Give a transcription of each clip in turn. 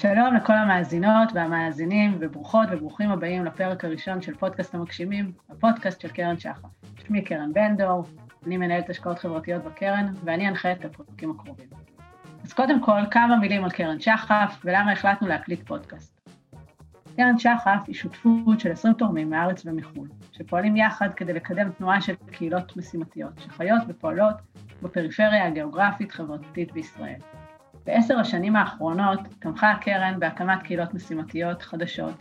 שלום לכל המאזינות והמאזינים, וברוכות וברוכים הבאים לפרק הראשון של פודקאסט המגשימים, הפודקאסט של קרן שחף. שמי קרן בן דור, אני מנהלת השקעות חברתיות בקרן, ואני אנחה את הפרקים הקרובים. אז קודם כל, כמה מילים על קרן שחף, ולמה החלטנו להקליט פודקאסט. קרן שחף היא שותפות של 20 תורמים מהארץ ומחו"ל, שפועלים יחד כדי לקדם תנועה של קהילות משימתיות, שחיות ופועלות בפריפריה הגיאוגרפית-חברתית בישראל. בעשר השנים האחרונות תמכה הקרן בהקמת קהילות משימתיות חדשות,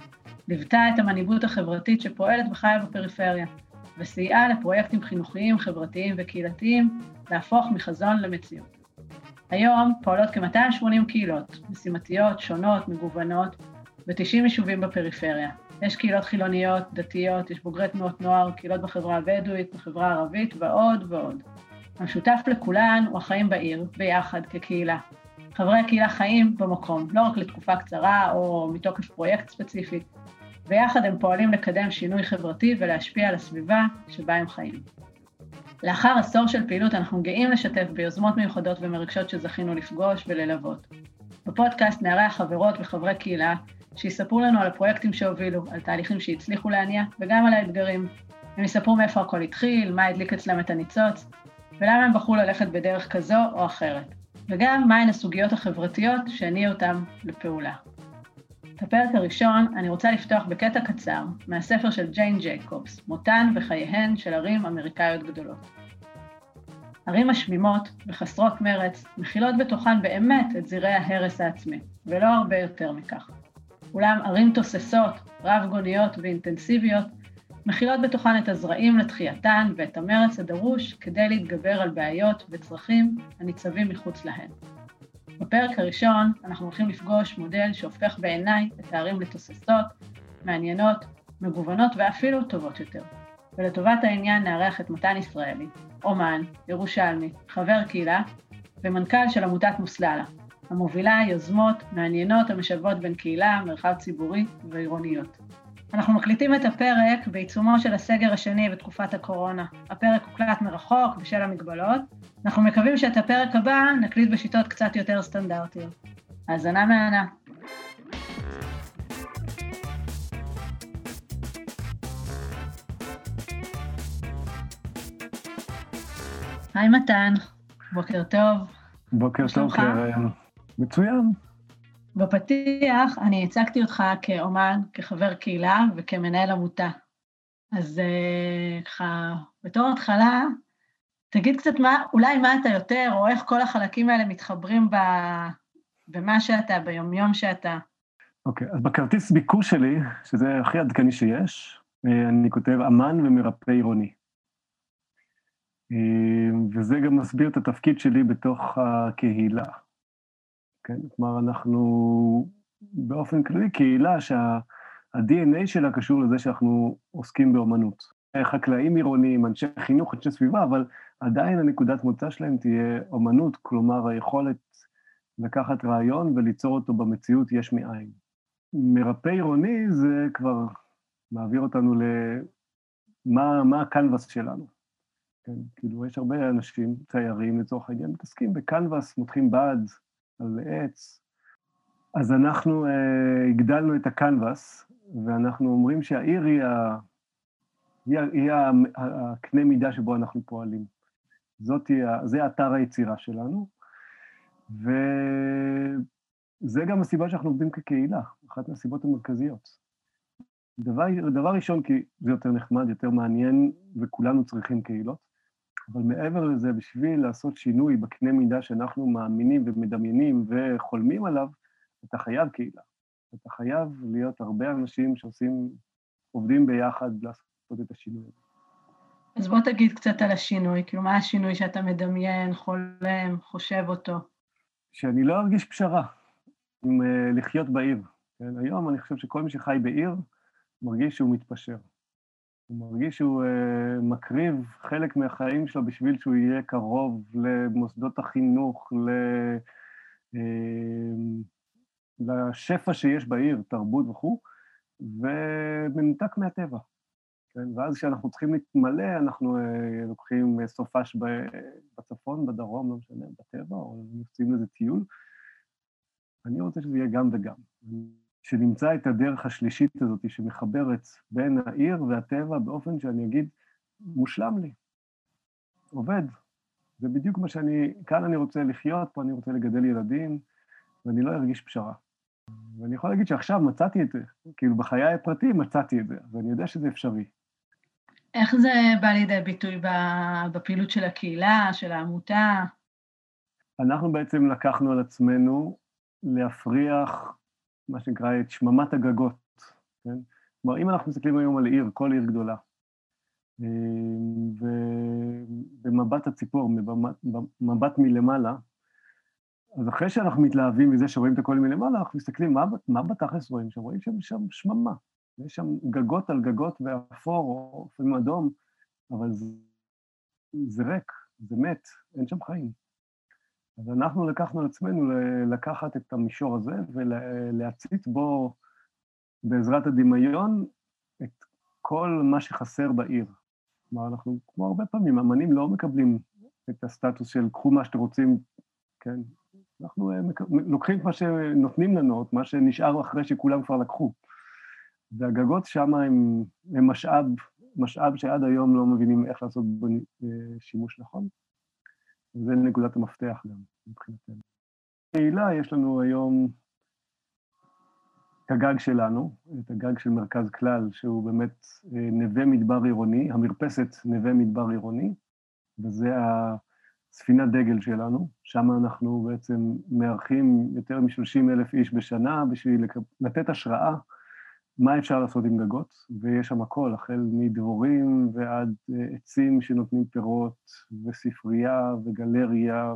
ליוותה את המנהיגות החברתית שפועלת וחיה בפריפריה, וסייעה לפרויקטים חינוכיים, חברתיים וקהילתיים להפוך מחזון למציאות. היום פועלות כ-280 קהילות, משימתיות, שונות, מגוונות, ב-90 יישובים בפריפריה. יש קהילות חילוניות, דתיות, יש בוגרי תנועות נוער, קהילות בחברה הבדואית, בחברה הערבית ועוד ועוד. המשותף לכולן הוא החיים בעיר, ביחד, כקהילה, חברי הקהילה חיים במקום, לא רק לתקופה קצרה או מתוקף פרויקט ספציפי, ויחד הם פועלים לקדם שינוי חברתי ולהשפיע על הסביבה שבה הם חיים. לאחר עשור של פעילות אנחנו גאים לשתף ביוזמות מיוחדות ומרגשות שזכינו לפגוש וללוות. בפודקאסט נארח חברות וחברי קהילה שיספרו לנו על הפרויקטים שהובילו, על תהליכים שהצליחו להניע וגם על האתגרים. הם יספרו מאיפה הכל התחיל, מה הדליק אצלם את הניצוץ, ולמה הם בחרו ללכת בדרך כזו או אחרת. וגם מהן הסוגיות החברתיות שהניעו אותם לפעולה. את הפרק הראשון אני רוצה לפתוח בקטע קצר מהספר של ג'יין ג'ייקובס, מותן וחייהן של ערים אמריקאיות גדולות. ערים משמימות וחסרות מרץ מכילות בתוכן באמת את זירי ההרס העצמי, ולא הרבה יותר מכך. אולם ערים תוססות, רב-גוניות ואינטנסיביות מכילות בתוכן את הזרעים לתחייתן ואת המרץ הדרוש כדי להתגבר על בעיות וצרכים הניצבים מחוץ להן. בפרק הראשון אנחנו הולכים לפגוש מודל שהופך בעיניי את הערים לתוססות, מעניינות, מגוונות ואפילו טובות יותר. ולטובת העניין נארח את מתן ישראלי, אומן, ירושלמי, חבר קהילה ומנכ"ל של עמותת מוסללה, המובילה יוזמות מעניינות המשלבות בין קהילה, מרחב ציבורי ועירוניות. אנחנו מקליטים את הפרק בעיצומו של הסגר השני בתקופת הקורונה. הפרק הוקלט מרחוק בשל המגבלות. אנחנו מקווים שאת הפרק הבא נקליט בשיטות קצת יותר סטנדרטיות. האזנה מהנה. היי מתן, בוקר טוב. בוקר טוב, קרן. מצוין. בפתיח אני הצגתי אותך כאומן, כחבר קהילה וכמנהל עמותה. אז אה, ככה, בתור התחלה, תגיד קצת מה, אולי מה אתה יותר, או איך כל החלקים האלה מתחברים ב, במה שאתה, ביומיום שאתה. אוקיי, okay, אז בכרטיס ביקור שלי, שזה הכי עדכני שיש, אה, אני כותב אמן ומרפא עירוני. אה, וזה גם מסביר את התפקיד שלי בתוך הקהילה. כן? כלומר, אנחנו באופן כללי קהילה שה-DNA שלה קשור לזה שאנחנו עוסקים באומנות. חקלאים עירוניים, אנשי חינוך, אנשי סביבה, אבל עדיין הנקודת מוצא שלהם תהיה אומנות, כלומר היכולת לקחת רעיון וליצור אותו במציאות יש מאין. מרפא עירוני זה כבר מעביר אותנו למה מה הקנבס שלנו. כן, כאילו, יש הרבה אנשים, תיירים לצורך העניין, מתעסקים בקנבס, מותחים בד, על עץ. אז אנחנו uh, הגדלנו את הקנבס, ואנחנו אומרים שהעיר היא, ה... היא. היא. הקנה מידה שבו אנחנו פועלים. זאת היא, זה אתר היצירה שלנו, וזה גם הסיבה שאנחנו עובדים כקהילה, אחת מהסיבות המרכזיות. דבר, דבר ראשון, כי זה יותר נחמד, יותר מעניין, וכולנו צריכים קהילות. אבל מעבר לזה, בשביל לעשות שינוי בקנה מידה שאנחנו מאמינים ומדמיינים וחולמים עליו, אתה חייב קהילה. אתה חייב להיות הרבה אנשים שעושים, עובדים ביחד לעשות את השינוי הזה. אז בוא תגיד קצת על השינוי, כאילו מה השינוי שאתה מדמיין, חולם, חושב אותו? שאני לא ארגיש פשרה עם uh, לחיות בעיר. כן? היום אני חושב שכל מי שחי בעיר מרגיש שהוא מתפשר. הוא מרגיש שהוא uh, מקריב חלק מהחיים שלו בשביל שהוא יהיה קרוב למוסדות החינוך, ל, uh, לשפע שיש בעיר, תרבות וכו', ומנותק מהטבע. כן? ואז כשאנחנו צריכים להתמלא, אנחנו uh, לוקחים סופש בצפון, בדרום, לא משנה, בטבע, או יוצאים לזה טיול. אני רוצה שזה יהיה גם וגם. שנמצא את הדרך השלישית הזאת שמחברת בין העיר והטבע באופן שאני אגיד, מושלם לי, עובד. זה בדיוק מה שאני, כאן אני רוצה לחיות, פה אני רוצה לגדל ילדים, ואני לא ארגיש פשרה. ואני יכול להגיד שעכשיו מצאתי את זה, כאילו בחיי הפרטי מצאתי את זה, ואני יודע שזה אפשרי. איך זה בא לידי ביטוי בפעילות של הקהילה, של העמותה? אנחנו בעצם לקחנו על עצמנו להפריח מה שנקרא את שממת הגגות, כן? כלומר, אם אנחנו מסתכלים היום על עיר, כל עיר גדולה, אה, ובמבט הציפור, במבט מלמעלה, אז אחרי שאנחנו מתלהבים מזה שרואים את הכל מלמעלה, אנחנו מסתכלים, מה, מה בתכלס רואים שם? רואים שם, שם שממה. יש שם גגות על גגות ואפור, או לפעמים אדום, אבל זה, זה ריק, זה מת, אין שם חיים. אז אנחנו לקחנו על עצמנו לקחת את המישור הזה ולהצית בו, בעזרת הדמיון, את כל מה שחסר בעיר. כלומר, אנחנו, כמו הרבה פעמים, אמנים לא מקבלים את הסטטוס של קחו מה שאתם רוצים, כן? אנחנו אה, לוקחים את מה שנותנים לנו, את מה שנשאר אחרי שכולם כבר לקחו. והגגות שם הם, הם משאב, משאב שעד היום לא מבינים איך לעשות בו אה, שימוש נכון. זה נקודת המפתח גם, מבחינתנו. בקהילה יש לנו היום את הגג שלנו, את הגג של מרכז כלל, שהוא באמת אה, נווה מדבר עירוני, המרפסת נווה מדבר עירוני, וזה הספינת דגל שלנו. שם אנחנו בעצם מארחים יותר מ-30 אלף איש בשנה בשביל לתת השראה מה אפשר לעשות עם גגות, ויש שם הכל, החל מדבורים ועד אה, עצים שנותנים פירות, וספרייה, וגלריה,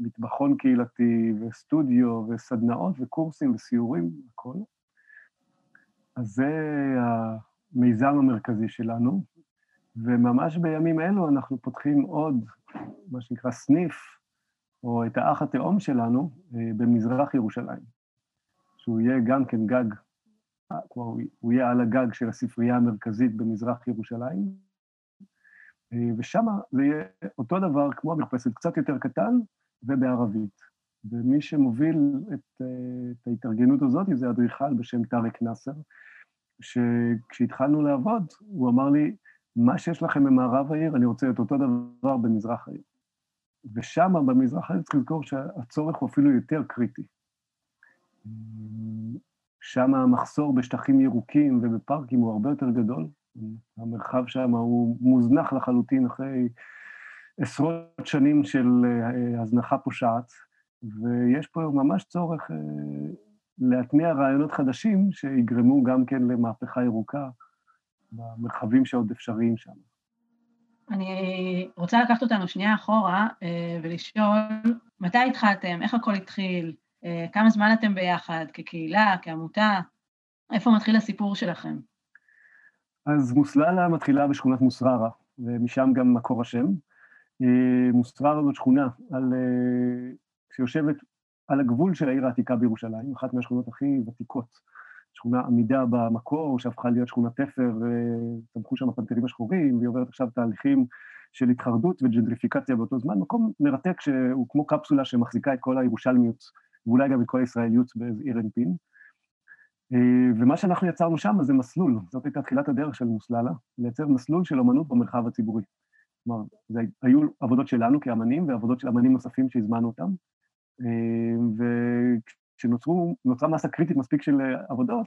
ומטבחון קהילתי, וסטודיו, וסדנאות, וקורסים, וסיורים, הכל. אז זה המיזם המרכזי שלנו, וממש בימים אלו אנחנו פותחים עוד, מה שנקרא סניף, או את האח התאום שלנו, אה, במזרח ירושלים. שהוא יהיה גם כן גג, כלומר, הוא יהיה על הגג של הספרייה המרכזית במזרח ירושלים, ושם זה יהיה אותו דבר כמו המרפסת, קצת יותר קטן ובערבית. ומי שמוביל את, את ההתארגנות הזאת זה אדריכל בשם טארק נאסר, שכשהתחלנו לעבוד, הוא אמר לי, מה שיש לכם במערב העיר, אני רוצה את אותו דבר במזרח העיר. ושם, במזרח העיר, צריך לזכור שהצורך הוא אפילו יותר קריטי. שם המחסור בשטחים ירוקים ובפארקים הוא הרבה יותר גדול. המרחב שם הוא מוזנח לחלוטין אחרי עשרות שנים של אה, הזנחה פושעת, ויש פה ממש צורך אה, להטמיע רעיונות חדשים שיגרמו גם כן למהפכה ירוקה במרחבים שעוד אפשריים שם. אני רוצה לקחת אותנו שנייה אחורה אה, ולשאול, מתי התחלתם? איך הכל התחיל? אה, כמה זמן אתם ביחד, כקהילה, כעמותה? איפה מתחיל הסיפור שלכם? אז מוסללה מתחילה בשכונת מוסררה, ומשם גם מקור השם. אה, מוסררה זאת שכונה על, אה, שיושבת על הגבול של העיר העתיקה בירושלים, אחת מהשכונות הכי ותיקות. שכונה עמידה במקור, שהפכה להיות שכונת תפר, וצמחו שם הפנתרים השחורים, והיא עוברת עכשיו תהליכים של התחרדות וג'נטריפיקציה באותו זמן. מקום מרתק שהוא כמו קפסולה שמחזיקה את כל הירושלמיות ואולי גם את כל הישראליות בעיר אנפין. אה, ומה שאנחנו יצרנו שם זה מסלול, זאת הייתה תחילת הדרך של מוסללה, לייצר מסלול של אמנות במרחב הציבורי. כלומר, זה היו עבודות שלנו כאמנים ועבודות של אמנים נוספים שהזמנו אותם, אה, וכשנוצרה מסה קריטית מספיק של עבודות,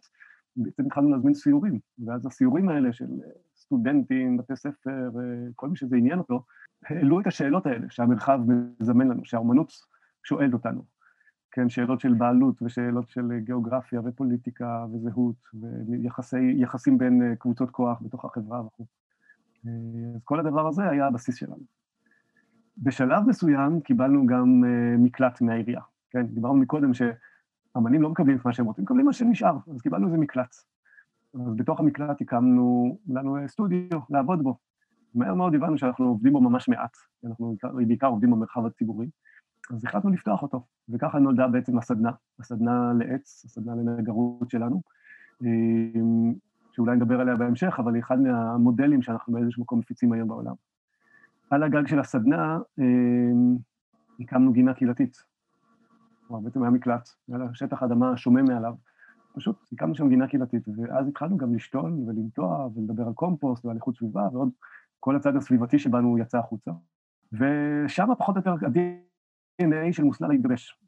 בעצם התחלנו להזמין סיורים, ואז הסיורים האלה של סטודנטים, בתי ספר, כל מי שזה עניין אותו, העלו את השאלות האלה שהמרחב מזמן לנו, שהאומנות שואלת אותנו. כן, שאלות של בעלות ושאלות של גיאוגרפיה ופוליטיקה וזהות ויחסים בין אה, קבוצות כוח בתוך החברה וכו'. אה, אז כל הדבר הזה היה הבסיס שלנו. בשלב מסוים קיבלנו גם אה, מקלט מהעירייה. כן, דיברנו מקודם שאמנים לא מקבלים את מה שהם רוצים, מקבלים מה שנשאר, אז קיבלנו איזה מקלט. אז בתוך המקלט הקמנו לנו סטודיו לעבוד בו. מהר מאוד הבנו שאנחנו עובדים בו ממש מעט, אנחנו בעיקר עובדים במרחב הציבורי. אז החלטנו לפתוח אותו, וככה נולדה בעצם הסדנה, הסדנה לעץ, הסדנה לנגרות שלנו, אמ, שאולי נדבר עליה בהמשך, אבל היא אחד מהמודלים שאנחנו באיזשהו מקום מפיצים היום בעולם. על הגג של הסדנה אמ, הקמנו גינה קהילתית. כלומר בעצם היה מקלט, היה שטח אדמה שומם מעליו. פשוט הקמנו שם גינה קהילתית, ואז התחלנו גם לשתול ולנטוע ולדבר על קומפוסט ועל איכות סביבה, ועוד כל הצד הסביבתי שבנו יצא החוצה. ושם פחות או יותר ה-DNA של מוסללה התגבש.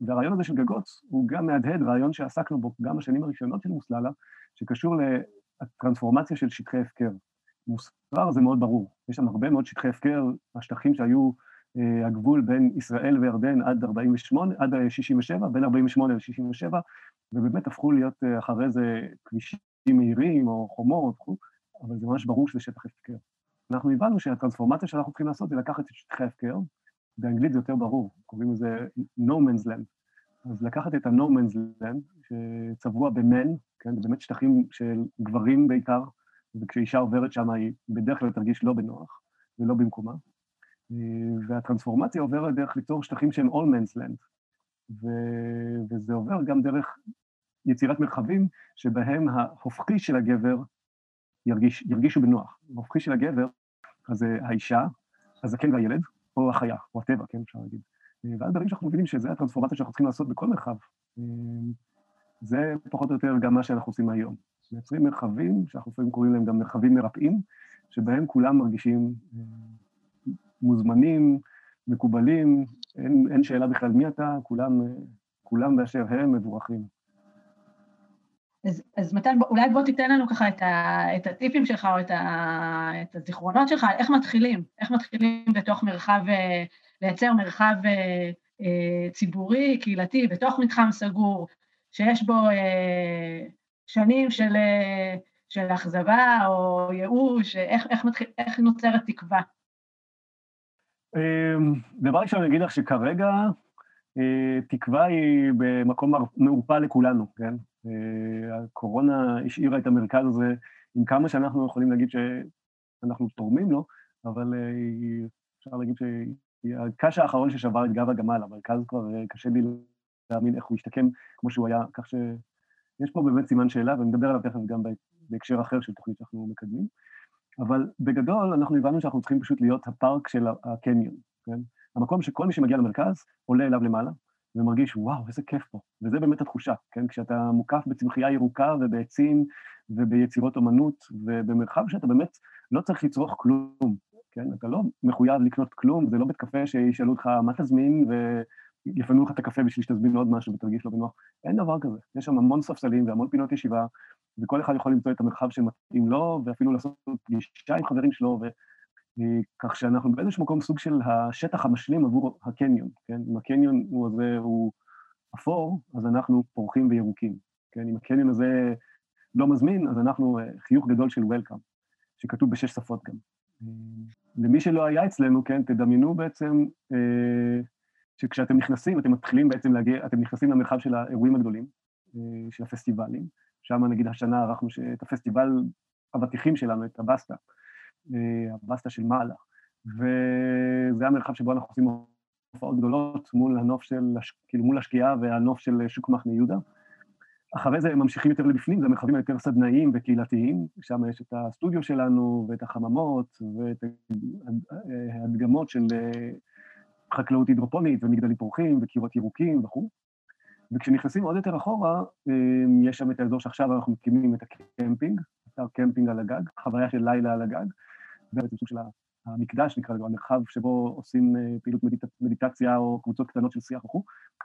והרעיון הזה של גגות הוא גם מהדהד, רעיון שעסקנו בו גם בשנים הראשונות של מוסללה, שקשור לטרנספורמציה של שטחי הפקר. מוסרר זה מאוד ברור, יש שם הרבה מאוד שטחי הפקר, השטחים שהיו אה, הגבול בין ישראל וירדן עד 48, עד 67, בין 48 ל-67, ובאמת הפכו להיות אה, אחרי זה כבישים מהירים או חומות, אבל זה ממש ברור שזה שטח הפקר. אנחנו הבנו שהטרנספורמציה שאנחנו צריכים לעשות זה לקחת את שטחי ההפקר, באנגלית זה יותר ברור, קוראים לזה no man's land. אז לקחת את ה-no man's land, שצבוע ב-men, כן, זה באמת שטחים של גברים בעיקר, וכשאישה עוברת שם היא בדרך כלל תרגיש לא בנוח ולא במקומה. והטרנספורמציה עוברת דרך ליצור שטחים שהם all man's land, ו... וזה עובר גם דרך יצירת מרחבים שבהם ההופכי של הגבר ירגיש, ירגישו בנוח. ההופכי של הגבר, אז האישה, הזקן והילד, או החיה, או הטבע, כן, אפשר להגיד. ואז ברגע שאנחנו מבינים שזה הטרנספורמציה שאנחנו צריכים לעשות בכל מרחב, זה פחות או יותר גם מה שאנחנו עושים היום. מייצרים מרחבים, שאנחנו לפעמים קוראים להם גם מרחבים מרפאים, שבהם כולם מרגישים מוזמנים, מקובלים, אין, אין שאלה בכלל מי אתה, כולם, כולם באשר הם מבורכים. אז, אז מתן, אולי בוא תיתן לנו ככה את, ה, את הטיפים שלך או את, ה, את הזיכרונות שלך, איך מתחילים, איך מתחילים בתוך מרחב, לייצר מרחב אה, ציבורי, קהילתי, בתוך מתחם סגור, שיש בו אה, שנים של, אה, של אכזבה או ייאוש, איך, איך, מתחיל, איך נוצרת תקווה? אמ, דבר ראשון, אני אגיד לך שכרגע אה, תקווה היא במקום מעורפל לכולנו, כן? אה, הקורונה השאירה את המרכז הזה עם כמה שאנחנו יכולים להגיד שאנחנו תורמים לו, אבל אפשר להגיד שהיא הקש האחרון ששבר את גב הגמל, המרכז כבר קשה לי להאמין איך הוא השתקם כמו שהוא היה, כך שיש פה באמת סימן שאלה, ואני מדבר עליו תכף גם בהקשר אחר של תוכנית שאנחנו מקדמים. אבל בגדול אנחנו הבנו שאנחנו צריכים פשוט להיות הפארק של הקניון, כן? המקום שכל מי שמגיע למרכז עולה אליו למעלה ומרגיש, וואו, איזה כיף פה. וזה באמת התחושה, כן? כשאתה מוקף בצמחייה ירוקה ובעצים וביצירות אומנות ובמרחב שאתה באמת לא צריך לצרוך כלום, כן? אתה לא מחויב לקנות כלום, זה לא בית קפה שישאלו אותך מה תזמין ויפנו לך את הקפה בשביל שתזמין עוד משהו ותרגיש לא בנוח. אין דבר כזה. יש שם המון ספסלים והמון פינות ישיבה, וכל אחד יכול למצוא את המרחב שמתאים לו, ואפילו לעשות פגישה עם חברים שלו, וכך שאנחנו באיזשהו מקום סוג של השטח המשלים עבור הקניון, כן? אם הקניון הוא הזה הוא אפור, אז אנחנו פורחים וירוקים, כן? אם הקניון הזה לא מזמין, אז אנחנו אה, חיוך גדול של וולקאם, שכתוב בשש שפות גם. למי שלא היה אצלנו, כן, תדמיינו בעצם אה, שכשאתם נכנסים, אתם מתחילים בעצם להגיע, אתם נכנסים למרחב של האירועים הגדולים, אה, של הפסטיבלים, שם נגיד השנה ערכנו את הפסטיבל אבטיחים שלנו, את הבסטה, אה, הבסטה של מעלה, וזה המרחב שבו אנחנו עושים הופעות גדולות מול הנוף של, כאילו מול השקיעה והנוף של שוק מחנה יהודה. אחרי זה ממשיכים יותר לבפנים, זה המרחבים היותר סדנאיים וקהילתיים, שם יש את הסטודיו שלנו ואת החממות ואת ההדגמות של אה, חקלאות הידרופונית ומגדלים פורחים וקירות ירוקים וכו'. וכשנכנסים עוד יותר אחורה, אמ, יש שם את האזור שעכשיו אנחנו מקימים את הקמפינג, אתר קמפינג על הגג, חוויה של לילה על הגג, ובעצם סוג של המקדש נקרא לזה, המרחב שבו עושים אה, פעילות מדיט... מדיטציה או קבוצות קטנות של שיח וכו',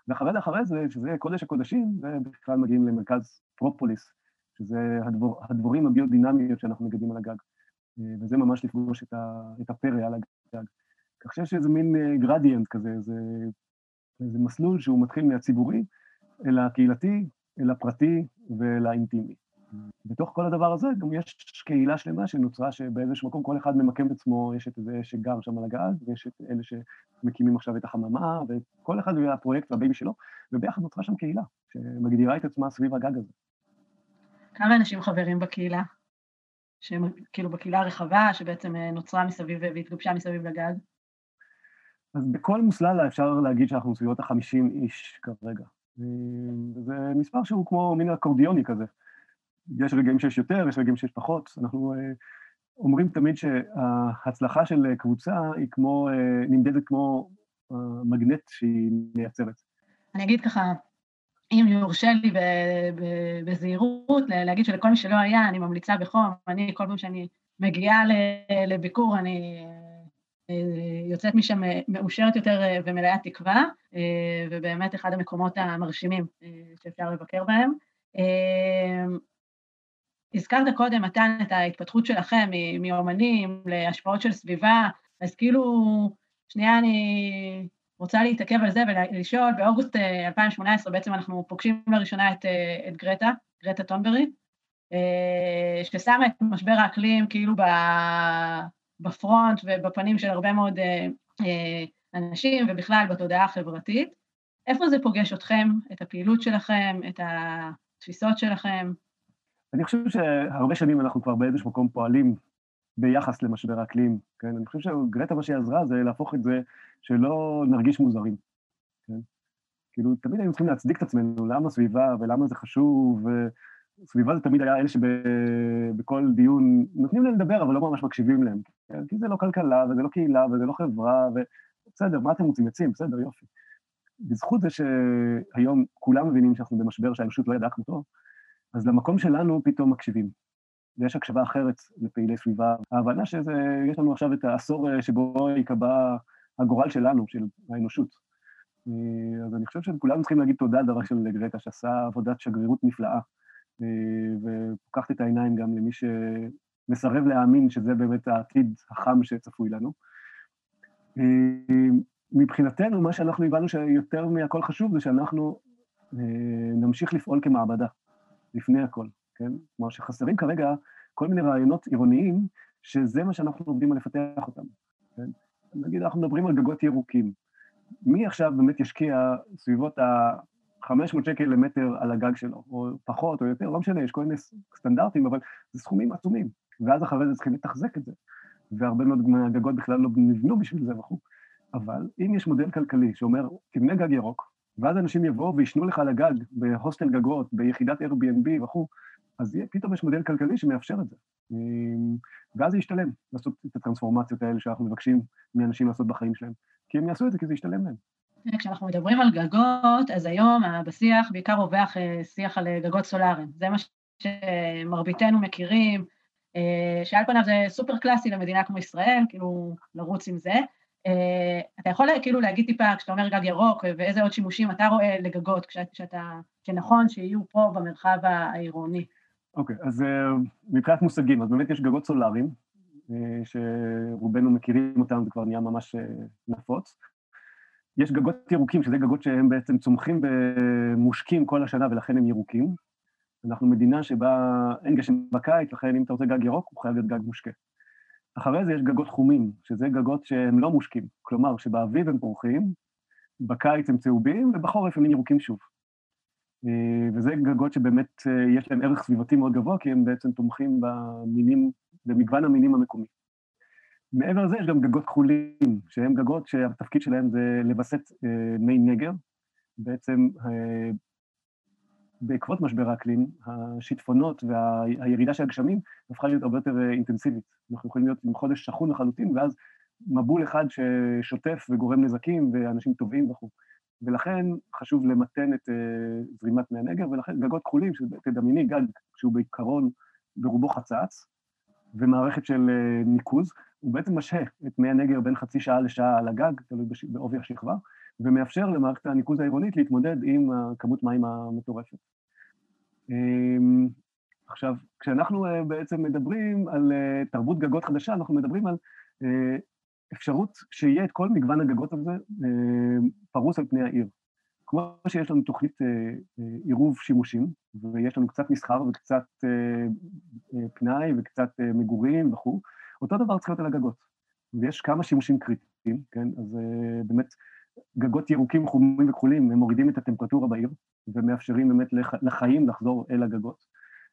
ואחרי זה, אחרי זה, שזה קודש הקודשים, ובכלל מגיעים למרכז פרופוליס, שזה הדבור, הדבורים הביודינמיות שאנחנו מגדלים על הגג, אה, וזה ממש לפגוש את, ה, את הפרא על הגג. כך שיש איזה מין גרדיאנט אה, כזה, זה, זה מסלול שהוא מתחיל מהציבורי, אל הקהילתי, אל הפרטי ואל האינטימי. בתוך כל הדבר הזה גם יש קהילה שלמה שנוצרה שבאיזשהו מקום כל אחד ממקם את עצמו, יש את זה שגר שם על הגג, ויש את אלה שמקימים עכשיו את החממה, וכל אחד והפרויקט וה baby שלו, וביחד נוצרה שם קהילה שמגדירה את עצמה סביב הגג הזה. כמה אנשים חברים בקהילה? שהם כאילו בקהילה הרחבה, שבעצם אה, נוצרה מסביב והתגבשה מסביב לגג? אז בכל מוסללה אפשר להגיד שאנחנו סביבות ה-50 איש כרגע. וזה מספר שהוא כמו מין אקורדיוני כזה. יש רגעים שיש יותר, יש רגעים שיש פחות. אנחנו אה, אומרים תמיד שההצלחה של קבוצה היא כמו, אה, נמדדת כמו מגנט שהיא מייצרת. אני אגיד ככה, אם יורשה לי בזהירות, להגיד שלכל מי שלא היה, אני ממליצה בחום, אני כל פעם שאני מגיעה לביקור, אני אה, יוצאת משם מאושרת יותר ומלאת תקווה, ובאמת אחד המקומות המרשימים שאפשר לבקר בהם. הזכרת קודם, מתן, את ההתפתחות שלכם מאומנים להשפעות של סביבה, אז כאילו, שנייה אני רוצה להתעכב על זה ולשאול, באוגוסט 2018 אה, בעצם אנחנו פוגשים לראשונה את, אה, את גרטה, גרטה טונברי, אה, ששמה את משבר האקלים כאילו בפרונט ובפנים של הרבה מאוד אנשים ובכלל בתודעה החברתית. איפה זה פוגש אתכם, את הפעילות שלכם, את התפיסות שלכם? אני חושב שהרבה שנים אנחנו כבר באיזשהו מקום פועלים ביחס למשבר האקלים, כן? אני חושב שגרטה מה שהיא עזרה זה להפוך את זה שלא נרגיש מוזרים, כן? כאילו, תמיד היינו צריכים להצדיק את עצמנו, למה סביבה ולמה זה חשוב, וסביבה זה תמיד היה אלה שבכל דיון נותנים להם לדבר, אבל לא ממש מקשיבים להם, כן? כי זה לא כלכלה, וזה לא קהילה, וזה לא חברה, ובסדר, מה אתם רוצים? עצים, בסדר, יופי. בזכות זה שהיום כולם מבינים שאנחנו במשבר שהאנושות לא ידעה כמותו, אז למקום שלנו פתאום מקשיבים. ויש הקשבה אחרת לפעילי סביבה. ההבנה שיש לנו עכשיו את העשור אה, שבו ייקבע הגורל שלנו, של האנושות. אה, אז אני חושב שכולנו צריכים להגיד תודה לדבר של גרטה, שעשה עבודת שגרירות נפלאה, אה, ופוקחת את העיניים גם למי שמסרב להאמין שזה באמת העתיד החם שצפוי לנו. מבחינתנו, מה שאנחנו הבנו שיותר מהכל חשוב זה שאנחנו נמשיך לפעול כמעבדה. לפני הכל, כן? כלומר שחסרים כרגע כל מיני רעיונות עירוניים, שזה מה שאנחנו עובדים על לפתח אותם, כן? נגיד, אנחנו מדברים על גגות ירוקים. מי עכשיו באמת ישקיע סביבות ה-500 שקל למטר על הגג שלו, או פחות או יותר, לא משנה, יש כל מיני סטנדרטים, אבל זה סכומים עצומים, ואז אחרי זה צריכים לתחזק את זה. והרבה מאוד מהגגות בכלל לא נבנו בשביל זה וכו'. אבל אם יש מודל כלכלי שאומר, תבנה גג ירוק, ואז אנשים יבואו וישנו לך על הגג, בהוסטל גגות, ביחידת Airbnb וכו', אז פתאום יש מודל כלכלי שמאפשר את זה. אמ, ואז זה ישתלם לעשות את הטרנספורמציות האלה שאנחנו מבקשים מאנשים לעשות בחיים שלהם, כי הם יעשו את זה כי זה ישתלם להם. כשאנחנו מדברים על גגות, אז היום בשיח בעיקר רווח אה, שיח על אה, גגות סולאריים. זה מה שמרביתנו מכירים, אה, שעל פניו זה סופר קלאסי למדינה כמו ישראל, כאילו לרוץ עם זה. אה, אתה יכול כאילו להגיד טיפה, כשאתה אומר גג ירוק, ואיזה עוד שימושים אתה רואה לגגות, כשאתה, שנכון שיהיו פה במרחב העירוני. אוקיי, okay, אז אה, מבחינת מושגים, אז באמת יש גגות סולאריים, אה, שרובנו מכירים אותם, זה כבר נהיה ממש נפוץ. יש גגות ירוקים, שזה גגות שהם בעצם צומחים ומושקים כל השנה ולכן הם ירוקים. אנחנו מדינה שבה אין גשם בקיץ, לכן אם אתה רוצה גג ירוק, הוא חייב להיות גג מושקה. אחרי זה יש גגות חומים, שזה גגות שהם לא מושקים, כלומר שבאביב הם פורחים, בקיץ הם צהובים ובחורף הם ירוקים שוב. אה, וזה גגות שבאמת אה, יש להם ערך סביבתי מאוד גבוה, כי הם בעצם תומכים במינים, במגוון המינים המקומי. מעבר לזה יש גם גגות כחולים, שהם גגות שהתפקיד שלהם זה לווסת אה, מי נגר, בעצם בעקבות משבר האקלים, השיטפונות והירידה של הגשמים הפכה להיות הרבה יותר אה, אינטנסיבית. אנחנו יכולים להיות עם חודש שחון לחלוטין, ואז מבול אחד ששוטף וגורם נזקים ואנשים טובעים וכו'. ולכן חשוב למתן את uh, זרימת מי הנגר, ולכן גגות כחולים, שתדמייני גג שהוא בעיקרון ברובו חצץ, ומערכת של uh, ניקוז, הוא בעצם משהה את מי הנגר בין חצי שעה לשעה על הגג, תלוי בעובי השכבה, ומאפשר למערכת הניקוז העירונית להתמודד עם כמות מים המטורפת. אמ, עכשיו, כשאנחנו אה, בעצם מדברים על אה, תרבות גגות חדשה, אנחנו מדברים על אה, אפשרות שיהיה את כל מגוון הגגות הזה פרוס על פני העיר. כמו שיש לנו תוכנית עירוב שימושים, ויש לנו קצת מסחר וקצת פנאי וקצת מגורים וכו', אותו דבר צריך להיות על הגגות. ויש כמה שימושים קריטיים, כן? אז באמת גגות ירוקים, חומים וכחולים, הם מורידים את הטמפרטורה בעיר, ומאפשרים באמת לחיים לחזור אל הגגות,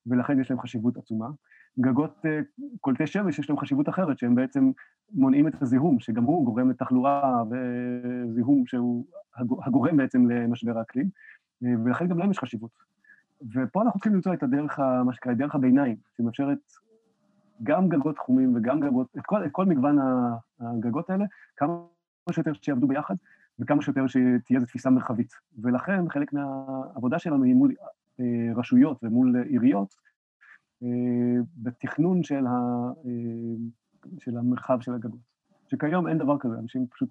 ולכן יש להם חשיבות עצומה. גגות אה, קולטי שמש, יש להם חשיבות אחרת, שהם בעצם מונעים את הזיהום, שגם הוא גורם לתחלואה וזיהום שהוא הגורם בעצם למשבר האקלים, אה, ולכן גם להם יש חשיבות. ופה אנחנו צריכים למצוא את הדרך, מה שנקרא, דרך הביניים, שמאפשרת גם גגות חומים וגם גגות, את כל, את כל מגוון הגגות האלה, כמה שיותר שיעבדו ביחד, וכמה שיותר שתהיה איזו תפיסה מרחבית. ולכן חלק מהעבודה שלנו היא מול אה, רשויות ומול עיריות, אה, בתכנון של, ה, אה, של המרחב של הגגות. שכיום אין דבר כזה, אנשים פשוט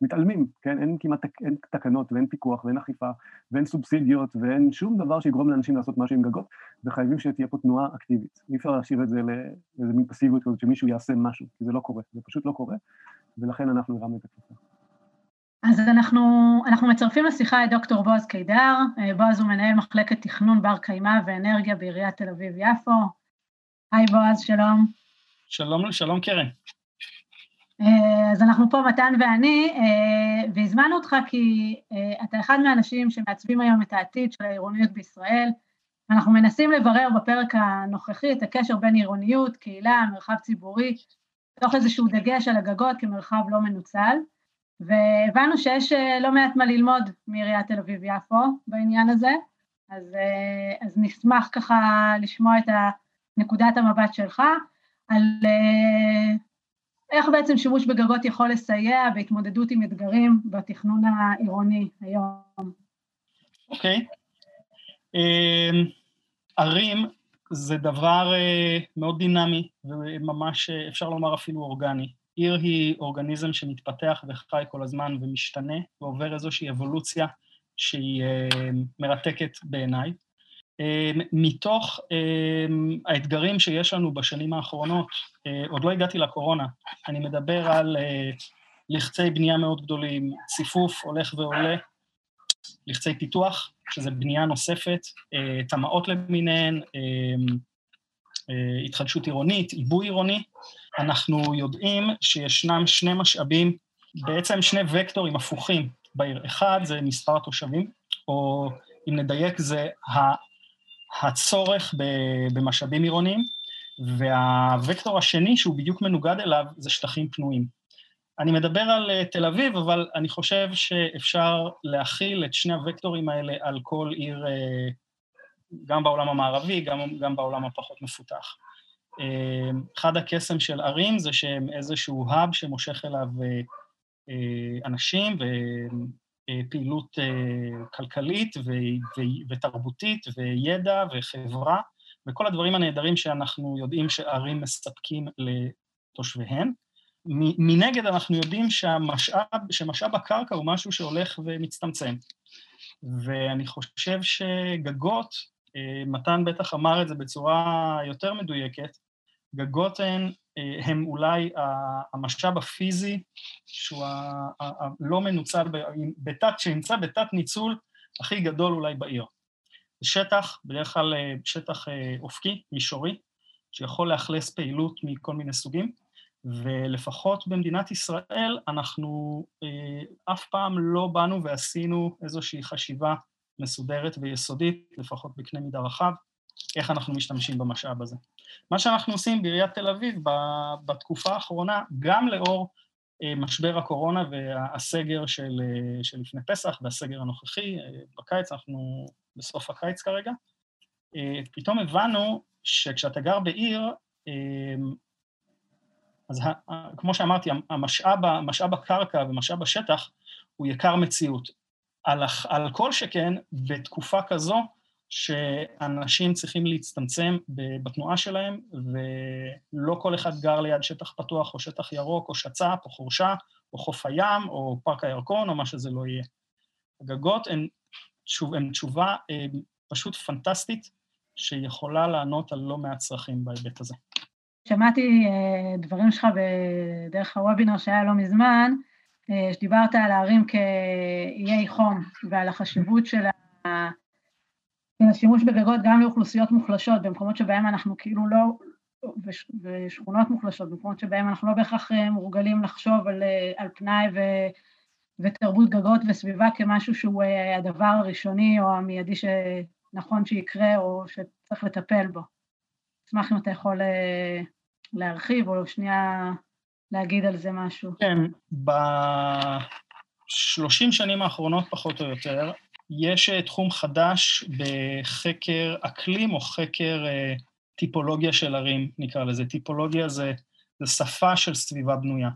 מתעלמים, כן? אין כמעט אין תקנות ואין פיקוח ואין אכיפה ואין סובסידיות ואין שום דבר שיגרום לאנשים לעשות משהו עם גגות, וחייבים שתהיה פה תנועה אקטיבית. אי אפשר להשאיר את זה לאיזה מין פסיביות כזאת שמישהו יעשה משהו, כי זה לא קורה, זה פשוט לא קורה, ולכן אנחנו הרמנו את הכפפה. אז אנחנו, אנחנו מצרפים לשיחה את דוקטור בועז קידר, בועז הוא מנהל מחלקת תכנון בר קיימא ואנרגיה בעיריית תל אביב-יפו. היי בועז, שלום. שלום, שלום קרן. אה, אז אנחנו פה, מתן ואני, אה, והזמנו אותך כי אה, אתה אחד מהאנשים שמעצבים היום את העתיד של העירוניות בישראל. אנחנו מנסים לברר בפרק הנוכחי את הקשר בין עירוניות, קהילה, מרחב ציבורי, תוך איזשהו דגש על הגגות כמרחב לא מנוצל, והבנו שיש לא מעט מה ללמוד מעיריית תל אביב-יפו בעניין הזה, אז, אז נשמח ככה לשמוע את נקודת המבט שלך על איך בעצם שימוש בגגות יכול לסייע בהתמודדות עם אתגרים בתכנון העירוני היום? אוקיי. Okay. אמ, ערים זה דבר מאוד דינמי וממש אפשר לומר אפילו אורגני. עיר היא אורגניזם שמתפתח וחי כל הזמן ומשתנה ועובר איזושהי אבולוציה שהיא uh, מרתקת בעיניי. אמ, מתוך אמ, האתגרים שיש לנו בשנים האחרונות, אה, עוד לא הגעתי לקורונה, אני מדבר על אה, לחצי בנייה מאוד גדולים, ציפוף הולך ועולה, לחצי פיתוח, שזה בנייה נוספת, אה, טמעות למיניהן, התחדשות עירונית, עיבוי עירוני. אנחנו יודעים שישנם שני משאבים, בעצם שני וקטורים הפוכים בעיר. אחד זה מספר התושבים, או אם נדייק זה הצורך במשאבים עירוניים, והוקטור השני, שהוא בדיוק מנוגד אליו, זה שטחים פנויים. אני מדבר על אה, תל אביב, אבל אני חושב שאפשר להכיל את שני הוקטורים האלה על כל עיר, אה, גם בעולם המערבי, גם, גם בעולם הפחות מפותח. אה, אחד הקסם של ערים זה שהם איזשהו האב שמושך אליו אנשים, אה, פעילות אה, כלכלית ותרבותית וידע וחברה וכל הדברים הנהדרים שאנחנו יודעים שערים מספקים לתושביהן. מנגד אנחנו יודעים שהמשאב, שמשאב הקרקע הוא משהו שהולך ומצטמצם. ואני חושב שגגות, אה, מתן בטח אמר את זה בצורה יותר מדויקת, גגות הן הם אולי המשאב הפיזי שהוא הלא מנוצל, בתת, שנמצא בתת ניצול הכי גדול אולי בעיר. זה שטח, בדרך כלל אה, שטח אה, אופקי, מישורי, שיכול לאכלס פעילות מכל מיני סוגים, ולפחות במדינת ישראל אנחנו אה, אף פעם לא באנו ועשינו איזושהי חשיבה מסודרת ויסודית, לפחות בקנה מידה רחב, איך אנחנו משתמשים במשאב הזה. מה שאנחנו עושים בעיריית תל אביב בתקופה האחרונה, גם לאור אה, משבר הקורונה והסגר של, אה, של לפני פסח והסגר הנוכחי, אה, בקיץ, אנחנו בסוף הקיץ כרגע, פתאום הבנו שכשאתה גר בעיר, אז כמו שאמרתי, המשאב, המשאב הקרקע ומשאב השטח הוא יקר מציאות. על, על כל שכן, בתקופה כזו, שאנשים צריכים להצטמצם בתנועה שלהם, ולא כל אחד גר ליד שטח פתוח או שטח ירוק או שצ"פ או חורשה או חוף הים או פארק הירקון או מה שזה לא יהיה. הגגות הן, תשוב, הן תשובה אה, פשוט פנטסטית שיכולה לענות על לא מעט צרכים בהיבט הזה. שמעתי אה, דברים שלך בדרך הוובינר שהיה לא מזמן, אה, שדיברת על הערים כאיי חום ועל החשיבות של ה... השימוש בגגות גם לאוכלוסיות מוחלשות, במקומות שבהם אנחנו כאילו לא, ושכונות מוחלשות, במקומות שבהם אנחנו לא בהכרח אה, מורגלים לחשוב על, אה, על פנאי ו, ותרבות גגות וסביבה כמשהו שהוא אה, הדבר הראשוני או המיידי שנכון שיקרה או שצריך לטפל בו. אשמח אם אתה יכול להרחיב או שנייה להגיד על זה משהו. כן, בשלושים שנים האחרונות פחות או יותר, יש אה, תחום חדש בחקר אקלים או חקר אה, טיפולוגיה של ערים, נקרא לזה. טיפולוגיה זה, זה שפה של סביבה בנויה.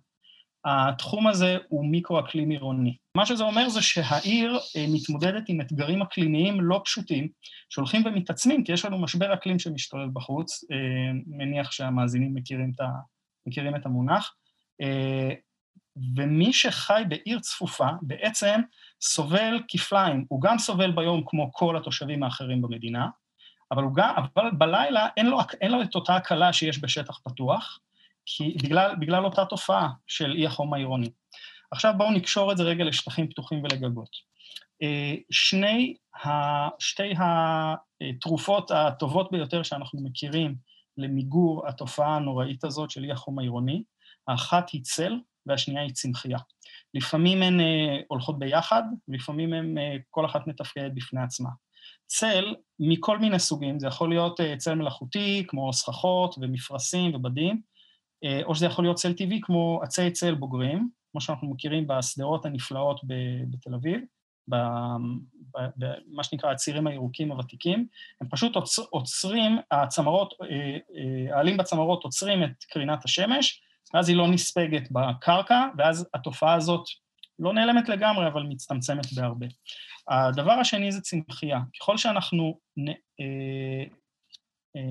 התחום הזה הוא מיקרו-אקלים עירוני. מה שזה אומר זה שהעיר אה, מתמודדת עם אתגרים אקלימיים לא פשוטים, שהולכים ומתעצמים, כי יש לנו משבר אקלים שמשתולל בחוץ, מניח שהמאזינים מכירים את, מכירים את המונח, ומי שחי בעיר צפופה בעצם סובל כפליים, הוא גם סובל ביום כמו כל התושבים האחרים במדינה, אבל, גם, אבל בלילה אין לו, אין לו את אותה הקלה שיש בשטח פתוח, כי בגלל, בגלל אותה תופעה של אי החום העירוני. עכשיו בואו נקשור את זה רגע לשטחים פתוחים ולגגות. אה, שני, שתי התרופות הטובות ביותר שאנחנו מכירים למיגור התופעה הנוראית הזאת של אי החום העירוני, האחת היא צל והשנייה היא צמחייה. לפעמים הן אה, הולכות ביחד, לפעמים הן, אה, כל אחת מתפקדת בפני עצמה. צל מכל מיני סוגים, זה יכול להיות צל מלאכותי, כמו סככות ומפרשים ובדים, אה, או שזה יכול להיות צל טבעי כמו עצי צל בוגרים, כמו שאנחנו מכירים בשדרות הנפלאות בתל אביב, במה שנקרא הצירים הירוקים הוותיקים, הם פשוט עוצרים, הצמרות, אה, אה, העלים בצמרות עוצרים את קרינת השמש, ואז היא לא נספגת בקרקע, ואז התופעה הזאת לא נעלמת לגמרי, אבל מצטמצמת בהרבה. הדבר השני זה צמחייה. ככל שאנחנו נ, אה, אה,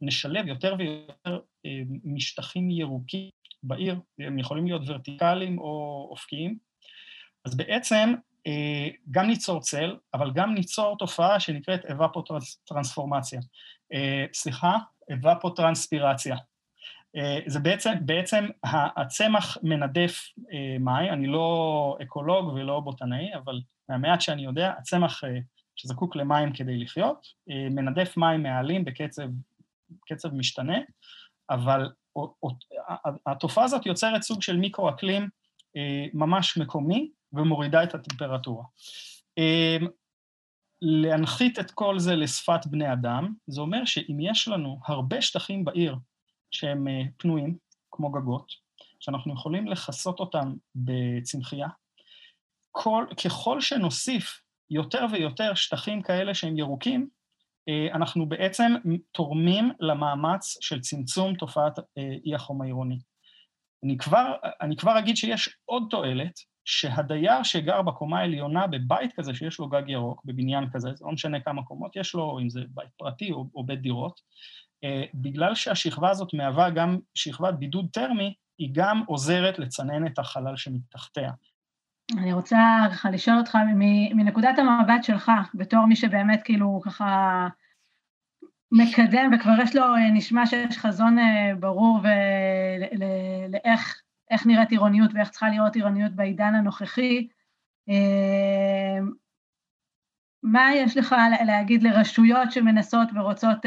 נשלב יותר ויותר אה, משטחים ירוקים בעיר, הם יכולים להיות ורטיקליים או אופקיים, אז בעצם אה, גם ניצור צל, אבל גם ניצור תופעה שנקראת אבפוטרנספורמציה. אה, סליחה, אבפוטרנספירציה. זה בעצם, בעצם הצמח מנדף מים, אני לא אקולוג ולא בוטנאי, אבל מהמעט שאני יודע, הצמח שזקוק למים כדי לחיות, מנדף מים מעלים בקצב קצב משתנה, אבל התופעה הזאת יוצרת סוג של מיקרו-אקלים אה, ממש מקומי ומורידה את הטמפרטורה. אה, להנחית את כל זה לשפת בני אדם, זה אומר שאם יש לנו הרבה שטחים בעיר שהם אה, פנויים, כמו גגות, שאנחנו יכולים לכסות אותם בצמחייה, כל, ככל שנוסיף יותר ויותר שטחים כאלה שהם ירוקים, אה, אנחנו בעצם תורמים למאמץ של צמצום תופעת אה, אי החום העירוני. אני כבר, אני כבר אגיד שיש עוד תועלת, שהדייר שגר בקומה העליונה בבית כזה שיש לו גג ירוק, בבניין כזה, זה לא משנה כמה קומות יש לו, אם זה בית פרטי או, או בית דירות, בגלל שהשכבה הזאת מהווה גם שכבת בידוד טרמי, היא גם עוזרת לצנן את החלל שמתחתיה. אני רוצה ככה לשאול אותך מנקודת המבט שלך, בתור מי שבאמת כאילו ככה מקדם וכבר יש לו, אה, נשמע שיש חזון אה, ברור לאיך נראית עירוניות ואיך צריכה לראות עירוניות בעידן הנוכחי, אה, מה יש לך להגיד לרשויות שמנסות ורוצות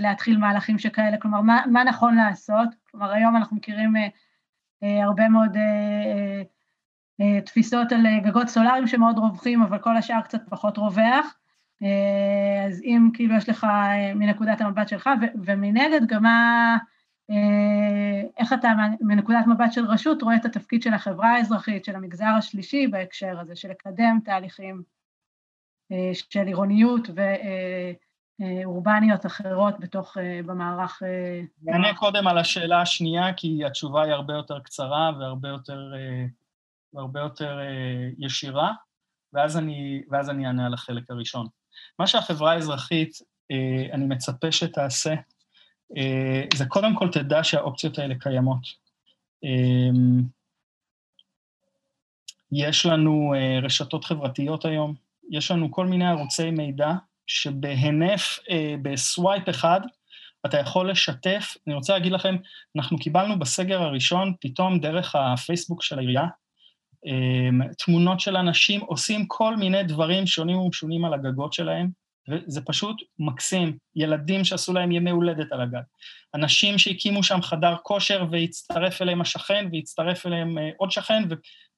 להתחיל מהלכים שכאלה? כלומר, מה, מה נכון לעשות? כלומר, היום אנחנו מכירים הרבה מאוד אה, תפיסות על אה, גגות סולאריים שמאוד רווחים, אבל כל השאר קצת פחות רווח. אה, אז אם כאילו יש לך מנקודת המבט שלך, ומנגד גם מה, איך אתה מנקודת מבט של רשות רואה את התפקיד של החברה האזרחית, של המגזר השלישי בהקשר הזה, של לקדם תהליכים של עירוניות ואורבניות אחרות בתוך, במערך... אני אענה קודם על השאלה השנייה, כי התשובה היא הרבה יותר קצרה והרבה יותר והרבה יותר אה, ישירה, ואז אני, ואז אני אענה על החלק הראשון. מה שהחברה האזרחית, אה, אני מצפה שתעשה, אה, זה קודם כל תדע שהאופציות האלה קיימות. יש לנו רשתות חברתיות היום, יש לנו כל מיני ערוצי מידע שבהינף, בסווייפ אחד, אתה יכול לשתף, אני רוצה להגיד לכם, אנחנו קיבלנו בסגר הראשון, פתאום דרך הפייסבוק של העירייה, אמ, תמונות של אנשים עושים כל מיני דברים שונים ומשונים על הגגות שלהם, וזה פשוט מקסים. ילדים שעשו להם ימי הולדת על הגג. אנשים שהקימו שם חדר כושר והצטרף אליהם השכן, והצטרף אליהם אה, עוד שכן,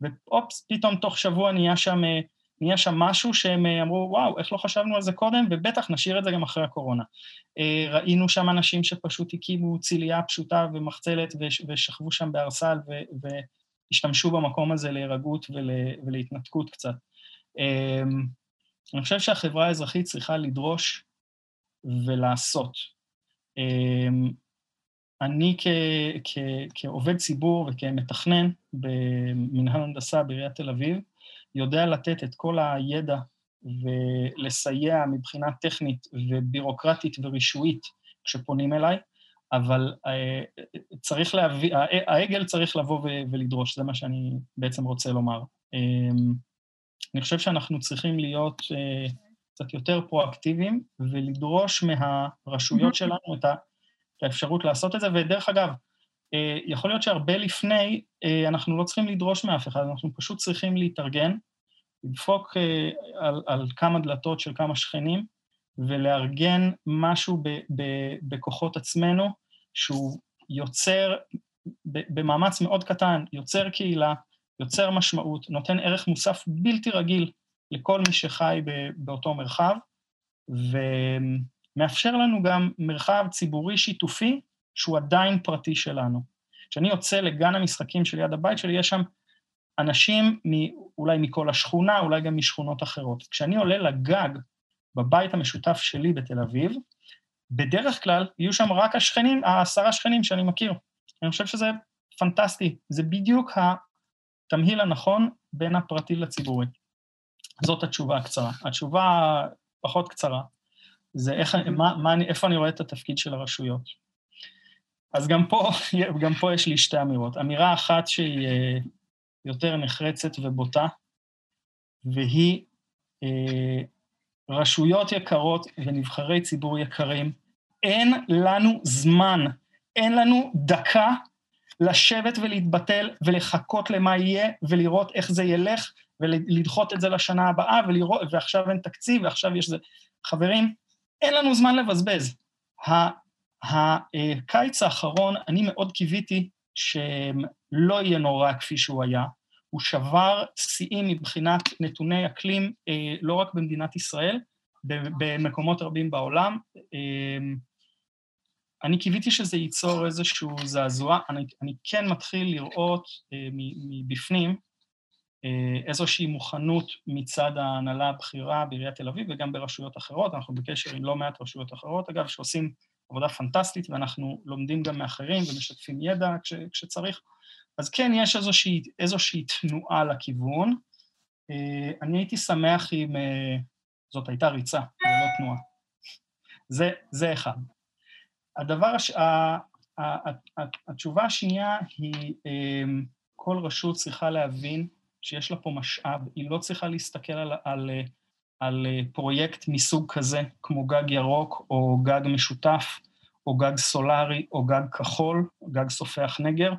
ואופס, פתאום תוך שבוע נהיה שם, אה, נהיה שם משהו שהם אה, אמרו, וואו, איך לא חשבנו על זה קודם, ובטח נשאיר את זה גם אחרי הקורונה. ראינו שם אנשים שפשוט הקימו צילייה פשוטה ומחצלת ושכבו שם בארסל, ו... השתמשו במקום הזה להירגעות ול, ולהתנתקות קצת. אמ, אני חושב שהחברה האזרחית צריכה לדרוש ולעשות. אני כ, כ, כעובד ציבור וכמתכנן במנהל הנדסה בעיריית תל אביב, יודע לתת את כל הידע ולסייע מבחינה טכנית ובירוקרטית ורישויית כשפונים אליי, אבל אה, צריך להביא, העגל צריך לבוא ולדרוש, זה מה שאני בעצם רוצה לומר. אמ, אני חושב שאנחנו צריכים להיות אה, קצת יותר פרואקטיביים ולדרוש מהרשויות שלנו את האפשרות לעשות את זה, ודרך אגב, יכול להיות שהרבה לפני אנחנו לא צריכים לדרוש מאף אחד, אנחנו פשוט צריכים להתארגן, לדפוק על, על כמה דלתות של כמה שכנים, ולארגן משהו ב, ב, בכוחות עצמנו, שהוא יוצר, במאמץ מאוד קטן, יוצר קהילה, יוצר משמעות, נותן ערך מוסף בלתי רגיל לכל מי שחי באותו מרחב, ומאפשר לנו גם מרחב ציבורי שיתופי שהוא עדיין פרטי שלנו. כשאני יוצא לגן המשחקים של יד הבית שלי, יש שם אנשים מ, אולי מכל השכונה, אולי גם משכונות אחרות. כשאני עולה לגג בבית המשותף שלי בתל אביב, בדרך כלל יהיו שם רק השכנים, העשרה שכנים שאני מכיר. אני חושב שזה פנטסטי, זה בדיוק התמהיל הנכון בין הפרטי לציבורי. זאת התשובה הקצרה. התשובה פחות קצרה, זה איך, מה, מה, איפה אני רואה את התפקיד של הרשויות. אז גם פה, גם פה יש לי שתי אמירות. אמירה אחת שהיא אה, יותר נחרצת ובוטה, והיא אה, רשויות יקרות ונבחרי ציבור יקרים, אין לנו זמן, אין לנו דקה לשבת ולהתבטל ולחכות למה יהיה ולראות איך זה ילך ולדחות את זה לשנה הבאה ולראות, ועכשיו אין תקציב ועכשיו יש זה. חברים, אין לנו זמן לבזבז. הקיץ האחרון, אני מאוד קיוויתי שלא יהיה נורא כפי שהוא היה, הוא שבר שיאים מבחינת נתוני אקלים, אה, לא רק במדינת ישראל, במקומות רבים בעולם. אה, אני קיוויתי שזה ייצור איזשהו זעזוע, אני, אני כן מתחיל לראות אה, מבפנים איזושהי מוכנות מצד ההנהלה הבכירה בעיריית תל אביב וגם ברשויות אחרות, אנחנו בקשר עם לא מעט רשויות אחרות, אגב, שעושים עבודה פנטסטית ואנחנו לומדים גם מאחרים ומשתפים ידע כש, כשצריך. אז כן, יש איזושהי, איזושהי תנועה לכיוון. אה, אני הייתי שמח אם אה, זאת הייתה ריצה, זה לא תנועה. זה, זה אחד. הדבר, הש... התשובה השנייה היא, אה, כל רשות צריכה להבין שיש לה פה משאב, היא לא צריכה להסתכל על, על, על פרויקט מסוג כזה, כמו גג ירוק, או גג משותף, או גג סולארי, או גג כחול, גג סופח נגר,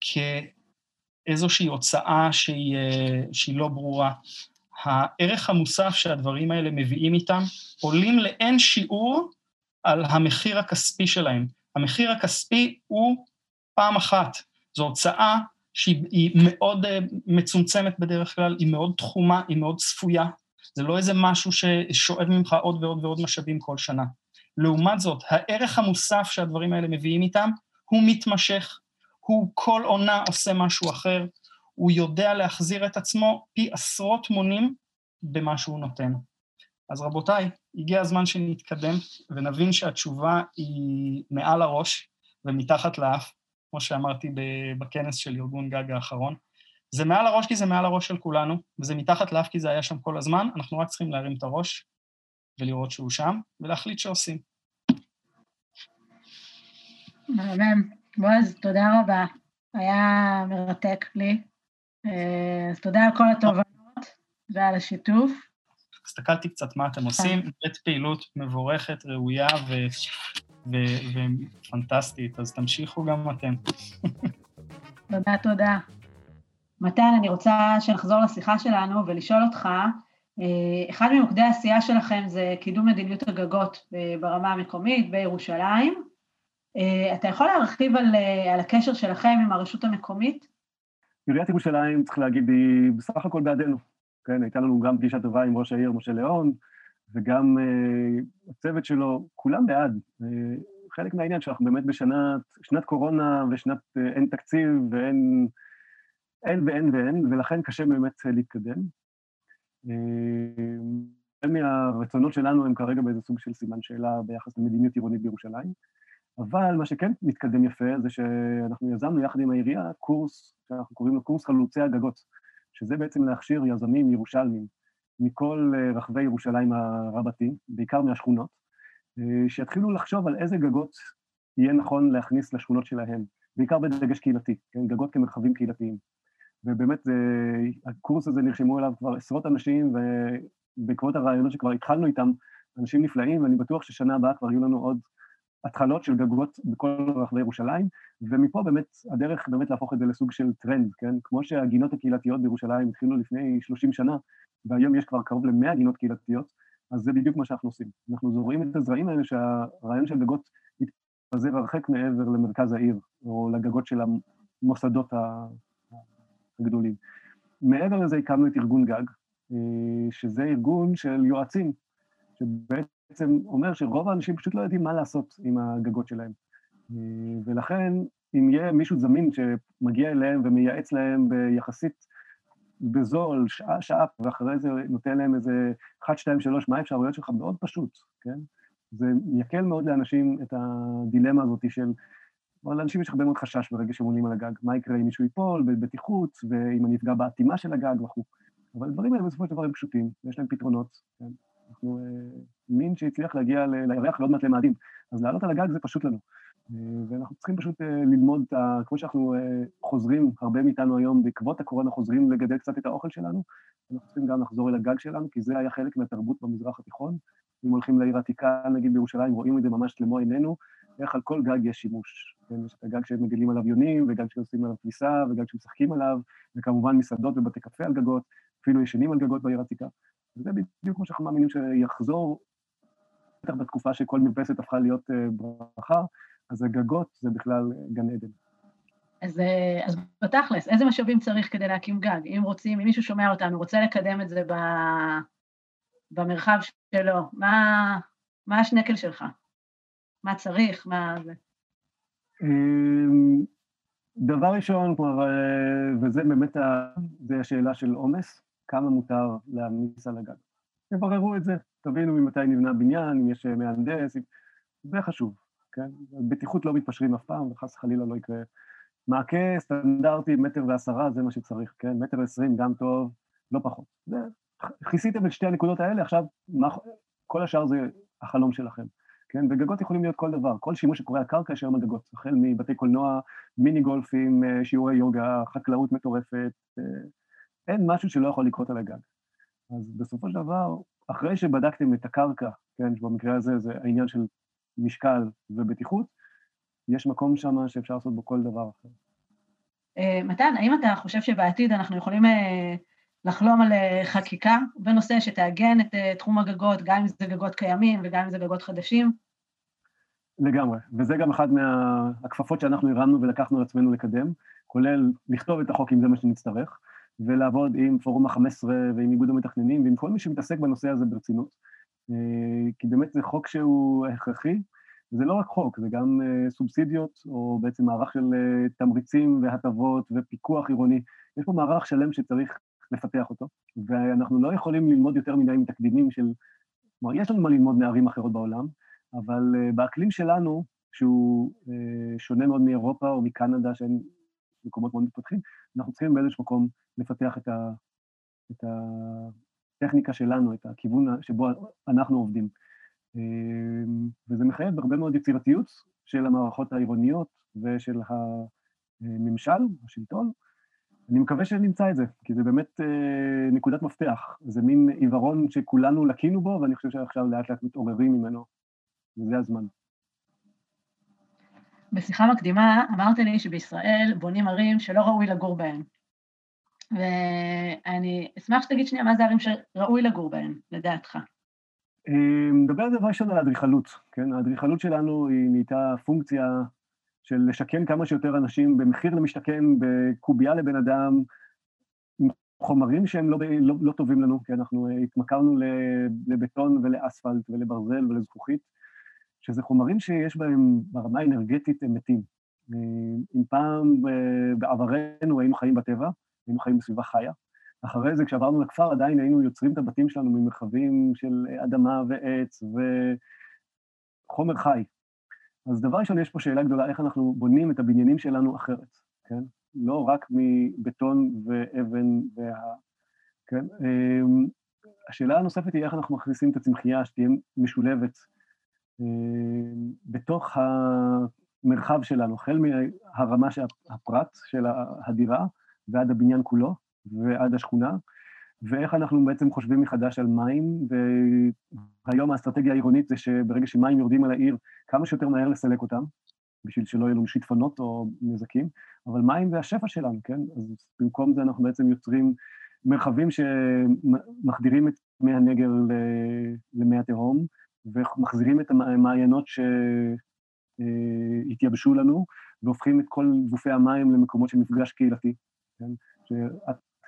כאיזושהי הוצאה שהיא, אה, שהיא לא ברורה. הערך המוסף שהדברים האלה מביאים איתם עולים לאין שיעור על המחיר הכספי שלהם. המחיר הכספי הוא פעם אחת, זו הוצאה שהיא מאוד אה, מצומצמת בדרך כלל, היא מאוד תחומה, היא מאוד צפויה, זה לא איזה משהו ששואב ממך עוד ועוד ועוד משאבים כל שנה. לעומת זאת, הערך המוסף שהדברים האלה מביאים איתם הוא מתמשך, הוא כל עונה עושה משהו אחר, הוא יודע להחזיר את עצמו פי עשרות מונים במה שהוא נותן. אז רבותיי, הגיע הזמן שנתקדם ונבין שהתשובה היא מעל הראש ומתחת לאף, כמו שאמרתי בכנס של ארגון גג האחרון. זה מעל הראש כי זה מעל הראש של כולנו, וזה מתחת לאף כי זה היה שם כל הזמן, אנחנו רק צריכים להרים את הראש ולראות שהוא שם, ולהחליט שעושים. מהמם. בועז, תודה רבה. היה מרתק לי. אה, אז תודה על כל התובנות ועל השיתוף. הסתכלתי קצת מה אתם עושים, בית פעילות מבורכת, ראויה ופנטסטית, אז תמשיכו גם אתם. תודה, תודה. מתן, אני רוצה שנחזור לשיחה שלנו ולשאול אותך, אה, אחד ממוקדי העשייה שלכם זה קידום מדיניות הגגות ברמה המקומית בירושלים. אה, אתה יכול להרחיב על, אה, על הקשר שלכם עם הרשות המקומית? עיריית ירושלים, צריך להגיד, היא בסך הכל בעדנו. כן, הייתה לנו גם פגישה טובה עם ראש העיר משה ליאון, וגם uh, הצוות שלו, כולם בעד. Uh, חלק מהעניין שאנחנו באמת בשנת שנת קורונה ושנת uh, אין תקציב ואין אין ואין ואין, ולכן קשה באמת להתקדם. Uh, מהרצונות שלנו הם כרגע באיזה סוג של סימן שאלה ביחס למדיניות עירונית בירושלים. אבל מה שכן מתקדם יפה זה שאנחנו יזמנו יחד עם העירייה קורס שאנחנו קוראים לו קורס חלוצי הגגות, שזה בעצם להכשיר יזמים ירושלמים מכל אה, רחבי ירושלים הרבתי, בעיקר מהשכונות, אה, שיתחילו לחשוב על איזה גגות יהיה נכון להכניס לשכונות שלהם, בעיקר בדגש קהילתי, כן, גגות כמרחבים קהילתיים. ובאמת, הקורס הזה נרשמו אליו כבר עשרות אנשים, ובעקבות הרעיונות שכבר התחלנו איתם, אנשים נפלאים, ואני בטוח ששנה הבאה כבר יהיו לנו עוד התחלות של גגות בכל רחבי ירושלים, ומפה באמת הדרך באמת להפוך את זה לסוג של טרנד, כן? כמו שהגינות הקהילתיות בירושלים התחילו לפני 30 שנה, והיום יש כבר קרוב ל-100 גינות קהילתיות, אז זה בדיוק מה שאנחנו עושים. אנחנו זורעים את הזרעים האלה שהרעיון של גגות מתפזר הרחק מעבר למרכז העיר, או לגגות של המוסדות הגדולים. מעבר לזה הקמנו את ארגון גג, אה, שזה ארגון של יועצים, שבעצם אומר שרוב האנשים פשוט לא יודעים מה לעשות עם הגגות שלהם. אה, ולכן, אם יהיה מישהו זמין שמגיע אליהם ומייעץ להם ביחסית בזול, שעה, שעה, ואחרי זה נותן להם איזה 1, 2, 3, מה האפשרויות שלך? מאוד פשוט, כן? זה יקל מאוד לאנשים את הדילמה הזאת של... אבל לאנשים יש הרבה מאוד חשש ברגע שהם עולים על הגג. מה יקרה אם מישהו ייפול, בבטיחות, ואם אני אפגע באטימה של הגג וכו'. אבל הדברים האלה בסופו של דבר הם פשוטים, ויש להם פתרונות. כן? אנחנו אה, מין שהצליח להגיע לירח ועוד מעט למאדים. אז לעלות על הגג זה פשוט לנו. אה, ואנחנו צריכים פשוט אה, ללמוד, כמו שאנחנו אה, חוזרים, הרבה מאיתנו היום, בעקבות הקורונה חוזרים לגדל קצת את האוכל שלנו, אנחנו צריכים גם לחזור אל הגג שלנו, כי זה היה חלק מהתרבות במזרח התיכון. אם הולכים לעיר עתיקה, נגיד בירושלים, רואים את זה ממש למו עינינו, איך על כל גג יש שימוש. הגג שמגדלים עליו יונים, וגג שעושים עליו כביסה, וגג שמשחקים עליו, וכמובן מסעדות ובתי קפה על גגות, אפילו ישנים על גגות בעיר עתיקה. וזה בדיוק כמו שאנחנו מאמינים שיחזור, בטח בתקופה שכל מרפסת הפכה להיות ברכה, אז הגגות זה בכלל גן עדן. אז, אה, אז בתכלס, איזה משאבים צריך כדי להקים גג? אם רוצים, אם מישהו שומע אותנו, רוצה לקדם את זה ב, במרחב שלו, מה, מה השנקל שלך? מה צריך? מה זה? אמ, דבר ראשון, אה, וזה באמת, זה השאלה של עומס, כמה מותר להעמיס על הגג. תבררו את זה, תבינו ממתי נבנה בניין, אם יש מהנדס, זה חשוב. כן? בטיחות לא מתפשרים אף פעם, וחס וחלילה לא יקרה. מעקה סטנדרטי, מטר ועשרה, זה מה שצריך, כן? מטר ועשרים גם טוב, לא פחות. זה, כיסיתם את שתי הנקודות האלה, עכשיו מה, כל השאר זה החלום שלכם, כן? וגגות יכולים להיות כל דבר, כל שימוש שקורה על קרקע יש היום על גגות, החל מבתי קולנוע, מיני גולפים, אה, שיעורי יוגה, חקלאות מטורפת, אה, אין משהו שלא יכול לקרות על הגג. אז בסופו של דבר, אחרי שבדקתם את הקרקע, כן, במקרה הזה זה העניין של משקל ובטיחות, יש מקום שם שאפשר לעשות בו כל דבר אחר. אה, מתן, האם אתה חושב שבעתיד אנחנו יכולים לחלום על אה, חקיקה בנושא שתעגן את תחום הגגות, גם אם זה גגות קיימים וגם אם זה גגות חדשים? לגמרי, וזה גם אחת מהכפפות שאנחנו הרמנו ולקחנו על עצמנו לקדם, כולל לכתוב את החוק אם זה מה שנצטרך, ולעבוד עם פורום ה-15 ועם איגוד המתכננים ועם כל מי שמתעסק בנושא הזה ברצינות. אה, כי באמת זה חוק שהוא הכרחי, זה לא רק חוק, זה גם סובסידיות, או בעצם מערך של תמריצים והטבות ופיקוח עירוני. יש פה מערך שלם שצריך לפתח אותו, ואנחנו לא יכולים ללמוד יותר מדי מתקדימים של... כלומר, יש לנו מה ללמוד מערים אחרות בעולם, אבל uh, באקלים שלנו, שהוא uh, שונה מאוד מאירופה או מקנדה, שהן מקומות מאוד מתפתחים, אנחנו צריכים באיזשהו מקום לפתח את, ה, את, הטכניקה שלנו, את הכיוון שבו אנחנו עובדים. אמ, וזה מחייב הרבה מאוד יצירתיות של המערכות העירוניות ושל הממשל, השלטון. אני מקווה שנמצא את זה, כי זה באמת אה, נקודת מפתח. זה מין עיוורון שכולנו לקינו בו, ואני חושב שעכשיו לאט לאט מתעוררים ממנו, וזה הזמן. בשיחה מקדימה אמרת לי שבישראל בונים ערים שלא ראוי לגור בהן. ואני אשמח שתגיד שנייה מה זה ערים שראוי לגור בהן, לדעתך. נדבר דבר ראשון על האדריכלות, כן? האדריכלות שלנו היא נהייתה פונקציה של לשכן כמה שיותר אנשים במחיר למשתכן, בקובייה לבן אדם, עם חומרים שהם לא, לא, לא טובים לנו, כי אנחנו התמכרנו לבטון ולאספלט ולברזל ולזכוכית, שזה חומרים שיש בהם ברמה האנרגטית הם מתים. אם פעם בעברנו היינו חיים בטבע, היינו חיים בסביבה חיה. אחרי זה, כשעברנו לכפר, עדיין היינו יוצרים את הבתים שלנו ממרחבים של אדמה ועץ וחומר חי. אז דבר ראשון, יש פה שאלה גדולה, איך אנחנו בונים את הבניינים שלנו אחרת, כן? לא רק מבטון ואבן וה... כן? אמ, השאלה הנוספת היא איך אנחנו מכניסים את הצמחייה שתהיה משולבת אמ, בתוך המרחב שלנו, החל מהרמה של הפרט, של הדירה, ועד הבניין כולו, ועד השכונה, ואיך אנחנו בעצם חושבים מחדש על מים, והיום האסטרטגיה העירונית זה שברגע שמים יורדים על העיר, כמה שיותר מהר לסלק אותם, בשביל שלא יהיו לנו שיטפונות או נזקים, אבל מים זה השפע שלנו, כן? אז במקום זה אנחנו בעצם יוצרים מרחבים שמחדירים את מי הנגר למי התהום, ומחזירים את המעיינות שהתייבשו לנו, והופכים את כל גופי המים למקומות של מפגש קהילתי, כן?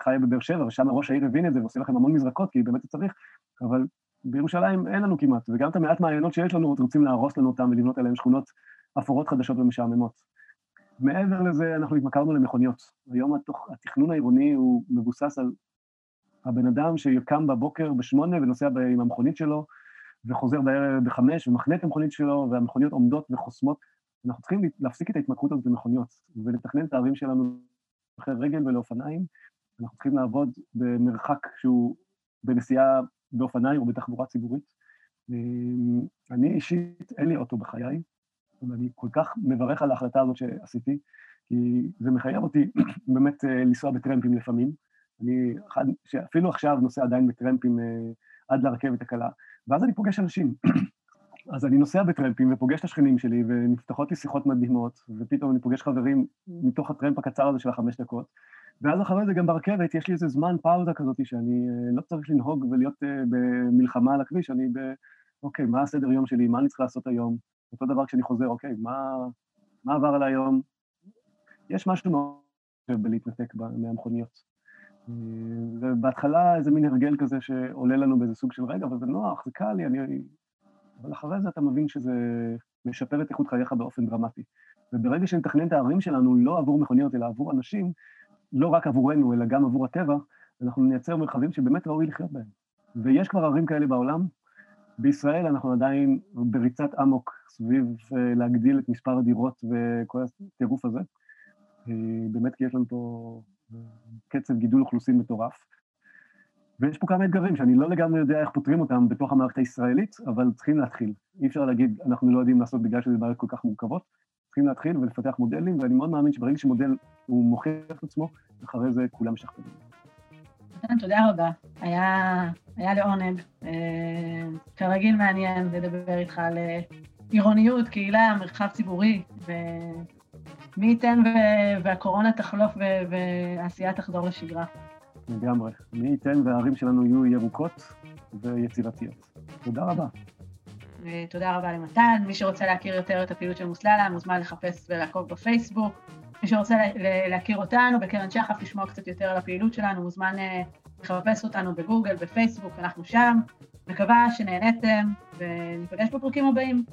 חיה בבאר שבע, ושם ראש העיר הבין את זה ועושה לכם המון מזרקות, כי באמת צריך, אבל בירושלים אין לנו כמעט, וגם את המעט מעיינות שיש לנו, רוצים להרוס לנו אותם ולבנות עליהם שכונות אפורות חדשות ומשעממות. מעבר לזה, אנחנו התמכרנו למכוניות. היום התכנון העירוני הוא מבוסס על הבן אדם שקם בבוקר בשמונה ונוסע עם המכונית שלו, וחוזר בערב בחמש ומחנה את המכונית שלו, והמכוניות עומדות וחוסמות. אנחנו צריכים להפסיק את ההתמכרות הזאת למכוניות, ולתכנן את הערים שלנו אחרי רגל ולאופניים. אנחנו צריכים לעבוד במרחק שהוא בנסיעה באופניים או בתחבורה ציבורית. אני אישית, אין לי אוטו בחיי, ואני כל כך מברך על ההחלטה הזאת שעשיתי, כי זה מחייב אותי באמת אה, לנסוע בטרמפים לפעמים. אני אחד, שאפילו עכשיו נוסע עדיין בטרמפים אה, עד לרכבת הקלה, ואז אני פוגש אנשים. אז אני נוסע בטרמפים ופוגש את השכנים שלי, ונפתחות לי שיחות מדהימות, ופתאום אני פוגש חברים מתוך הטרמפ הקצר הזה של החמש דקות, ואז אחרי זה גם ברכבת יש לי איזה זמן פאודה כזאת שאני אה, לא צריך לנהוג ולהיות במלחמה על הכביש, אני ב... אוקיי, מה הסדר יום שלי, מה אני צריך לעשות היום? אותו דבר כשאני חוזר, אוקיי, מה, מה עבר על היום? יש משהו מאוד בלהתנתק מהמכוניות. אה, ובהתחלה איזה מין הרגל כזה שעולה לנו באיזה סוג של רגע, אבל זה נוח, זה קל לי, אני... אבל אחרי זה אתה מבין שזה משפר את איכות חייך באופן דרמטי. וברגע שנתכנן את הערים שלנו לא עבור מכוניות, אלא עבור אנשים, לא רק עבורנו, אלא גם עבור הטבע, אנחנו נייצר מרחבים שבאמת ראוי לחיות בהם. ויש כבר ערים כאלה בעולם, בישראל אנחנו עדיין בריצת אמוק סביב אה, להגדיל את מספר הדירות וכל הטירוף הזה. אה, באמת כי יש לנו פה אה, קצב גידול אוכלוסין מטורף. ויש פה כמה אתגרים שאני לא לגמרי יודע איך פותרים אותם בתוך המערכת הישראלית, אבל צריכים להתחיל. אי אפשר להגיד, אנחנו לא יודעים לעשות בגלל שזה בעיות כל כך מורכבות. צריכים להתחיל ולפתח מודלים, ואני מאוד מאמין שברגע שמודל הוא מוכיח את עצמו, אחרי זה כולם משכפלים. כן, תודה רבה. היה, היה לעונג. אה, כרגיל מעניין לדבר איתך על אה, עירוניות, קהילה, מרחב ציבורי, ומי ייתן והקורונה תחלוף והעשייה תחזור לשגרה. לגמרי. מי ייתן והערים שלנו יהיו ירוקות ויצירתיות. תודה רבה. תודה רבה למתן. מי שרוצה להכיר יותר את הפעילות של מוסללה, מוזמן לחפש ולעקוב בפייסבוק. מי שרוצה להכיר אותנו בקרן שחף, לשמוע קצת יותר על הפעילות שלנו, מוזמן אה, לחפש אותנו בגוגל, בפייסבוק, אנחנו שם. מקווה שנהניתם, וניפגש בפרקים הבאים.